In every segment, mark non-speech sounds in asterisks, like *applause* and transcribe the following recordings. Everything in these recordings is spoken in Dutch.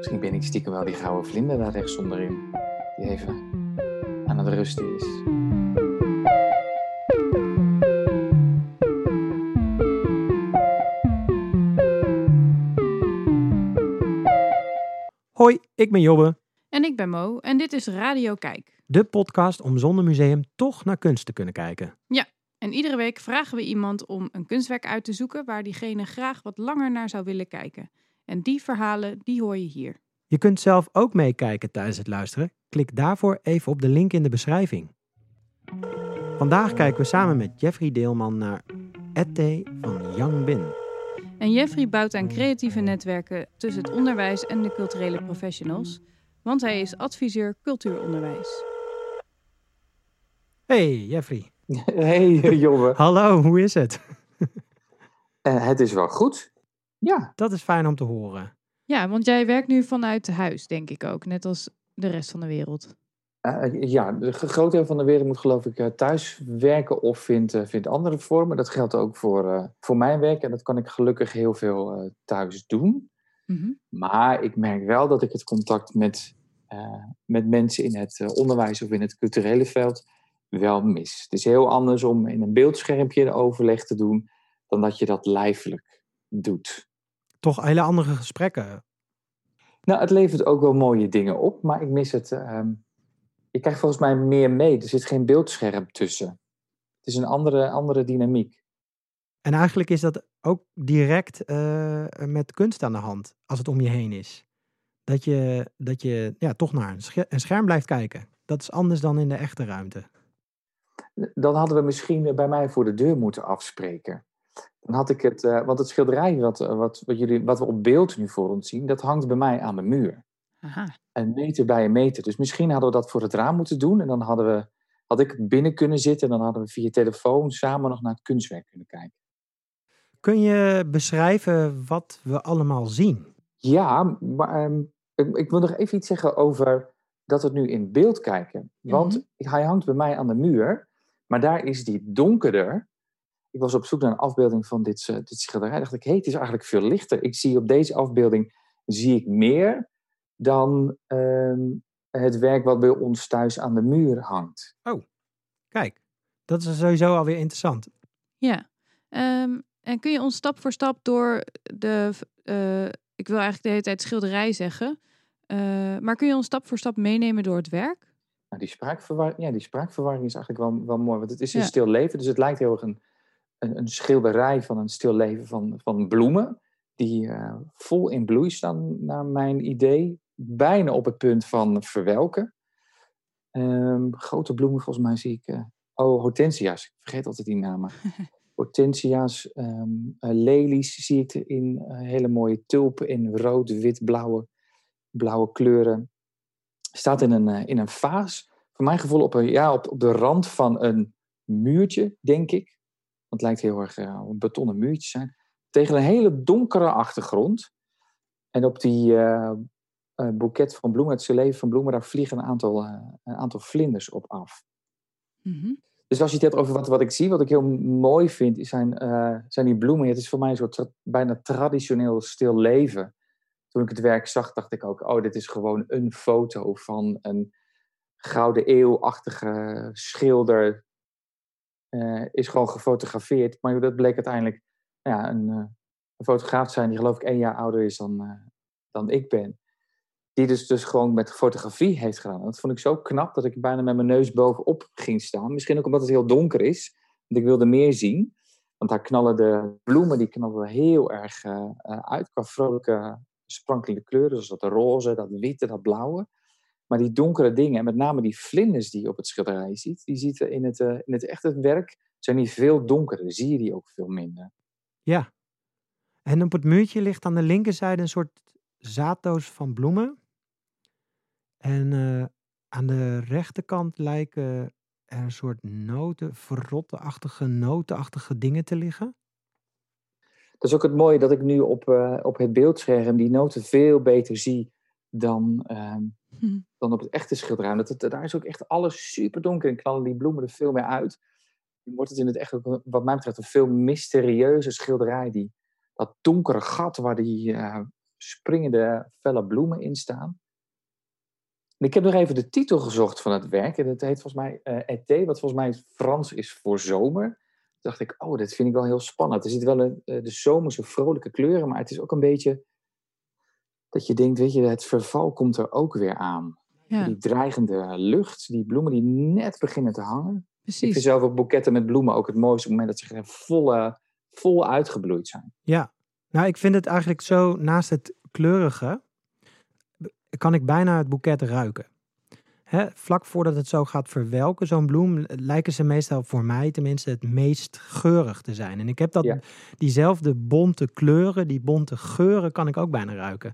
Misschien ben ik stiekem wel die gouden vlinder daar rechts onderin. Die even aan het rusten is. Hoi, ik ben Jobbe, En ik ben Mo en dit is Radio Kijk. de podcast om zonder museum toch naar kunst te kunnen kijken. En iedere week vragen we iemand om een kunstwerk uit te zoeken waar diegene graag wat langer naar zou willen kijken. En die verhalen, die hoor je hier. Je kunt zelf ook meekijken tijdens het luisteren. Klik daarvoor even op de link in de beschrijving. Vandaag kijken we samen met Jeffrey Deelman naar Ette van Yang Bin. En Jeffrey bouwt aan creatieve netwerken tussen het onderwijs en de culturele professionals, want hij is adviseur cultuuronderwijs. Hey Jeffrey, *laughs* Hey Jobbe. hallo, hoe is het? Eh, het is wel goed. Ja, Dat is fijn om te horen. Ja, want jij werkt nu vanuit huis, denk ik ook, net als de rest van de wereld. Eh, ja de groot deel van de wereld moet geloof ik eh, thuis werken of vindt, eh, vindt andere vormen. Dat geldt ook voor, eh, voor mijn werk en dat kan ik gelukkig heel veel eh, thuis doen. Mhm. Maar ik merk wel dat ik het contact met, eh, met mensen in het eh, onderwijs of in het culturele veld wel mis. Het is heel anders om in een beeldschermpje een overleg te doen dan dat je dat lijfelijk doet. Toch hele andere gesprekken. Nou, het levert ook wel mooie dingen op, maar ik mis het. ehm je krijgt volgens mij meer mee. Er zit geen beeldscherm tussen. Het is een andere, andere dynamiek. En eigenlijk is dat ook direct eh, met kunst aan de hand, als het om je heen is. Dat je, dat je ja, toch naar een scher- een scherm blijft kijken. Dat is anders dan in de echte ruimte. Dan hadden we misschien bij mij voor de deur moeten afspreken. Dan had ik het, eh, want het schilderij wat, eh, wat, wat, jullie, wat we op beeld nu voor ons zien, dat hangt bij mij aan de muur. Aha. Een meter bij een meter. Dus misschien hadden we dat voor het raam moeten doen. En dan hadden we, had ik binnen kunnen zitten en dan hadden we via telefoon samen nog naar het kunstwerk kunnen kijken. Kun je beschrijven wat we allemaal zien? Ja, maar ehm, ik, ik wil nog even iets zeggen over dat we het nu in beeld kijken. Want hij hangt bij mij aan de muur, maar daar is die donkerder. Ik was op zoek naar een afbeelding van dit, eh, dit schilderij. dacht ik, hé, het is eigenlijk veel lichter. Ik zie op deze afbeelding zie ik meer dan ehm, het werk wat bij ons thuis aan de muur hangt. Kijk, dat is sowieso alweer interessant. Ja. Ehm, en kun je ons stap voor stap door de, eh, ik wil eigenlijk de hele tijd schilderij zeggen, eh, maar kun je ons stap voor stap meenemen door het werk? Nou, die, spraakverwar ja, die spraakverwarring is eigenlijk wel, wel mooi. Want het is een Ja. stil leven. Dus het lijkt heel erg een, een, een schilderij van een stil leven van, van bloemen. Die eh, vol in bloei staan, naar mijn idee. Bijna op het punt van verwelken. Ehm, grote bloemen, volgens mij zie ik. eh, oh, hortensia's. Ik vergeet altijd die namen. *laughs* hortensia's, eh, lelies zie ik eh, hele mooie tulpen in rood, wit, blauwe, blauwe kleuren. Staat in een, in een vaas. Voor mijn gevoel op, een, ja, op, op de rand van een muurtje, denk ik. Want het lijkt heel erg eh, een betonnen muurtje zijn. Tegen een hele donkere achtergrond. En op die eh, eh, boeket van bloemen, het leven van bloemen, daar vliegen een aantal, een aantal vlinders op af. Mhm. Dus als je het hebt over wat, wat ik zie, wat ik heel mooi vind, zijn, zijn die bloemen. Het is voor mij een soort tra- bijna traditioneel stil leven. Toen ik het werk zag, dacht ik ook, oh, dit is gewoon een foto van een gouden eeuwachtige schilder. Eh, is gewoon gefotografeerd. Maar dat bleek uiteindelijk ja, een, eh, een fotograaf te zijn die geloof ik één jaar ouder is dan, eh, dan ik ben. Die dus, dus gewoon met fotografie heeft gedaan. Dat vond ik zo knap dat ik bijna met mijn neus bovenop ging staan. Misschien ook omdat het heel donker is. Want ik wilde meer zien. Want daar knallen de bloemen die knallen heel erg uit. Qua vrolijke, sprankelende kleuren. Zoals dat roze, dat witte, dat blauwe. Maar die donkere dingen, en met name die vlinders die je op het schilderij ziet. Die ziet in het, eh, in het echte werk zijn die veel donkerder. Zie je die ook veel minder. Ja. En op het muurtje ligt aan de linkerzijde een soort zaaddoos van bloemen. En eh, aan de rechterkant lijken er een soort noten, verrotte-achtige, notenachtige dingen te liggen. Dat is ook het mooie dat ik nu op, eh, op het beeldscherm die noten veel beter zie dan, ehm, Hm. Dan op het echte schilderij. Dat het, daar is ook echt alles super donker en knallen die bloemen er veel meer uit. Dan wordt het in het echt, wat mij betreft, een veel mysterieuze schilderij. Die, dat donkere gat waar die eh, springende felle bloemen in staan. En ik heb nog even de titel gezocht van het werk. En dat heet volgens mij uh, wat volgens mij Frans is voor zomer. Toen dacht ik, oh, dit vind ik wel heel spannend. Er zit wel een, uh, de zomerse vrolijke kleuren, maar het is ook een beetje dat je denkt, weet je, het verval komt er ook weer aan. Ja. Die dreigende lucht, die bloemen die net beginnen te hangen. Ik Precies. vind zelf ook boeketten met bloemen ook het mooiste op het moment dat ze volle, vol uitgebloeid zijn. Ja, nou ik vind het eigenlijk zo, naast het kleurige, kan ik bijna het boeket ruiken. Hè, vlak voordat het zo gaat verwelken, zo'n bloem, lijken ze meestal voor mij tenminste het meest geurig te zijn. En ik heb dat, Ja. diezelfde bonte kleuren, die bonte geuren kan ik ook bijna ruiken.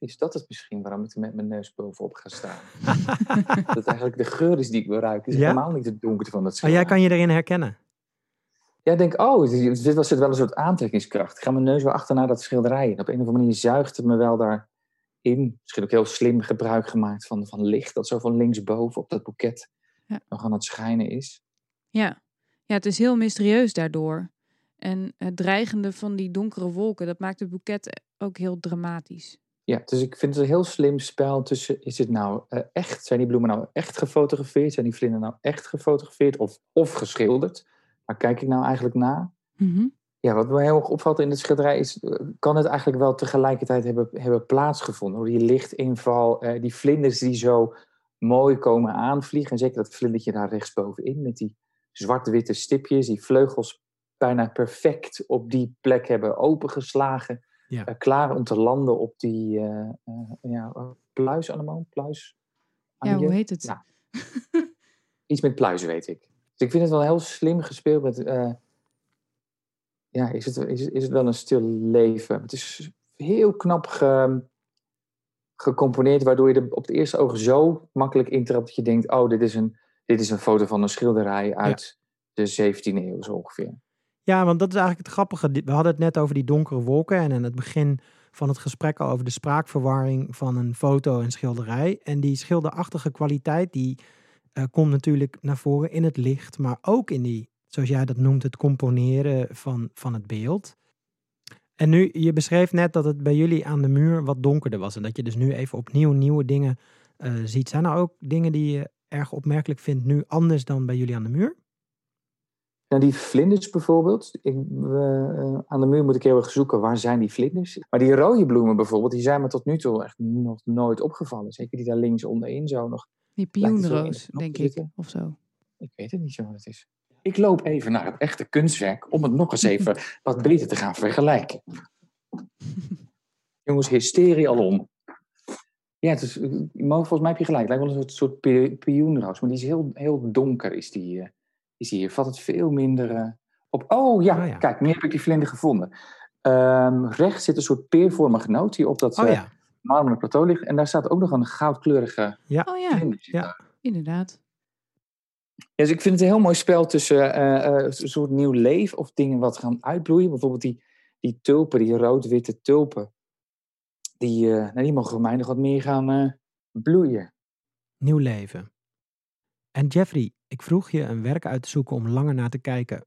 Is dat het misschien waarom ik er met mijn neus bovenop ga staan? *laughs* dat eigenlijk de geur is die ik wil ruiken. is Ja? helemaal niet de donkerte van het Maar schilderij. jij kan je erin herkennen. Ja, ik denk, oh, dit was het wel een soort aantrekkingskracht. Ik ga mijn neus wel achterna dat schilderij. En op een of andere manier zuigt het me wel daarin. Misschien ook heel slim gebruik gemaakt van, van licht. Dat zo van linksboven op dat boeket Ja. nog aan het schijnen is. Ja. ja, het is heel mysterieus daardoor. En het dreigende van die donkere wolken, dat maakt het boeket ook heel dramatisch. Ja, dus ik vind het een heel slim spel tussen, is het nou eh, echt, zijn die bloemen nou echt gefotografeerd? Zijn die vlinders nou echt gefotografeerd of, of geschilderd? Waar kijk ik nou eigenlijk naar? Mhm. Ja, wat me heel erg opvalt in het schilderij is, eh, kan het eigenlijk wel tegelijkertijd hebben, hebben plaatsgevonden? Hoe die lichtinval, eh, die vlinders die zo mooi komen aanvliegen. En zeker dat vlindertje daar rechtsbovenin met die zwart-witte stipjes, die vleugels bijna perfect op die plek hebben opengeslagen. Ja. Eh, klaar om te landen op die eh eh, ja, eh, pluisanemoon, pluis. Ja, hoe heet het? Iets met pluizen, weet ik. Dus ik vind het wel heel slim gespeeld met... ja, is het, is, is het wel een stil leven? Het is heel knap ge, gecomponeerd, waardoor je er op het eerste oog zo makkelijk intrapt dat je denkt, oh, dit is een, dit is een foto van een schilderij uit de 17e eeuw zo ongeveer. Ja, want dat is eigenlijk het grappige. We hadden het net over die donkere wolken en aan het begin van het gesprek over de spraakverwarring van een foto en schilderij. En die schilderachtige kwaliteit die eh, komt natuurlijk naar voren in het licht, maar ook in die, zoals jij dat noemt, het componeren van, van het beeld. En nu, je beschreef net dat het bij jullie aan de muur wat donkerder was en dat je dus nu even opnieuw nieuwe dingen eh, ziet. Zijn er ook dingen die je erg opmerkelijk vindt nu anders dan bij jullie aan de muur? Nou, die vlinders bijvoorbeeld. Ik, eh, aan de muur moet ik heel erg zoeken waar zijn die vlinders. Maar die rode bloemen bijvoorbeeld, die zijn me tot nu toe echt nog nooit opgevallen. Zeker die daar links onderin zo nog. Die pioenroos, denk ik, of zo. Ik weet het niet zo wat het is. Ik loop even naar het echte kunstwerk om het nog eens even *laughs* wat beter te gaan vergelijken. *laughs* Jongens, hysterie alom. Ja, het is, eh, volgens mij heb je gelijk. Het lijkt wel een soort, soort pi- pioenroos. Maar die is heel, heel donker, is die, eh, is hier. Valt het veel minder eh, op. Oh ja, Ah, ja. kijk, nu heb ik die vlinder gevonden. Ehm, rechts zit een soort peervormige noot die op dat Oh eh, ja, marmeren plateau ligt. En daar staat ook nog een goudkleurige Oh ja, vlinder. zit Ja. daar. inderdaad. Ja, dus ik vind het een heel mooi spel tussen eh, eh, een soort nieuw leven of dingen wat gaan uitbloeien. Bijvoorbeeld die, die tulpen, die rood-witte tulpen. Die, eh, nou, die mogen voor mij nog wat meer gaan eh, bloeien. nieuw leven. En Jeffrey, ik vroeg je een werk uit te zoeken om langer naar te kijken.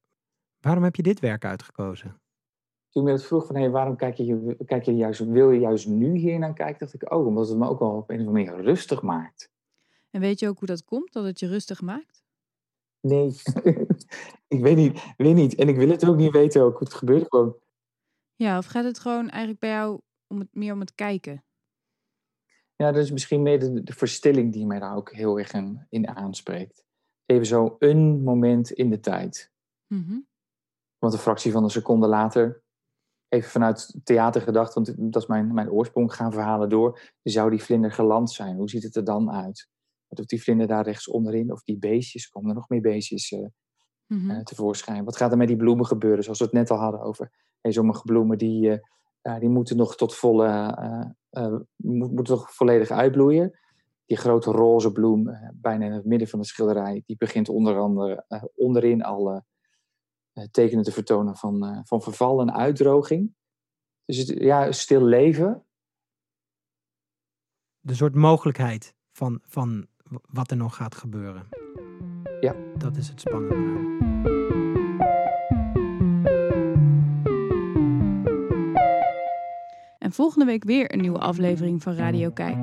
Waarom heb je dit werk uitgekozen? Toen ik me vroeg van, hey, waarom kijk je, kijk je juist, wil je juist nu hier naar kijken? Dacht ik, oh, omdat het me ook wel op een of andere manier rustig maakt. En weet je ook hoe dat komt, dat het je rustig maakt? Nee, *laughs* ik weet niet, weet niet. En ik wil het ook niet weten ook hoe het gebeurt. Gewoon, Ja, of gaat het gewoon eigenlijk bij jou om het, meer om het kijken? Ja, dat is misschien meer de, de verstilling die mij daar ook heel erg in, in aanspreekt. Even zo een moment in de tijd. Mhm. Want een fractie van een seconde later, even vanuit theater gedacht, want dat is mijn, mijn oorsprong, gaan verhalen door. Zou die vlinder geland zijn? Hoe ziet het er dan uit? Wat doet die vlinder daar rechts onderin? Of die beestjes, komen er nog meer beestjes Mhm. eh, tevoorschijn? Wat gaat er met die bloemen gebeuren? Zoals we het net al hadden over. Hey, sommige bloemen die, eh, die moeten nog tot volle, eh, moet- moeten nog volledig uitbloeien. Die grote roze bloem, eh, bijna in het midden van de schilderij, die begint onder andere eh, onderin al tekenen te vertonen van, van verval en uitdroging. Dus het, ja, stil leven. De soort mogelijkheid van, van wat er nog gaat gebeuren. Ja. Dat is het spannende. En volgende week weer een nieuwe aflevering van Radio Kijk.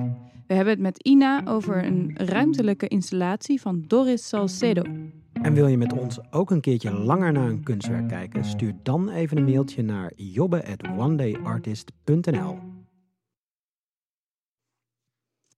We hebben het met Ina over een ruimtelijke installatie van Doris Salcedo. En wil je met ons ook een keertje langer naar een kunstwerk kijken? Stuur dan even een mailtje naar jobbe@onedayartist.nl.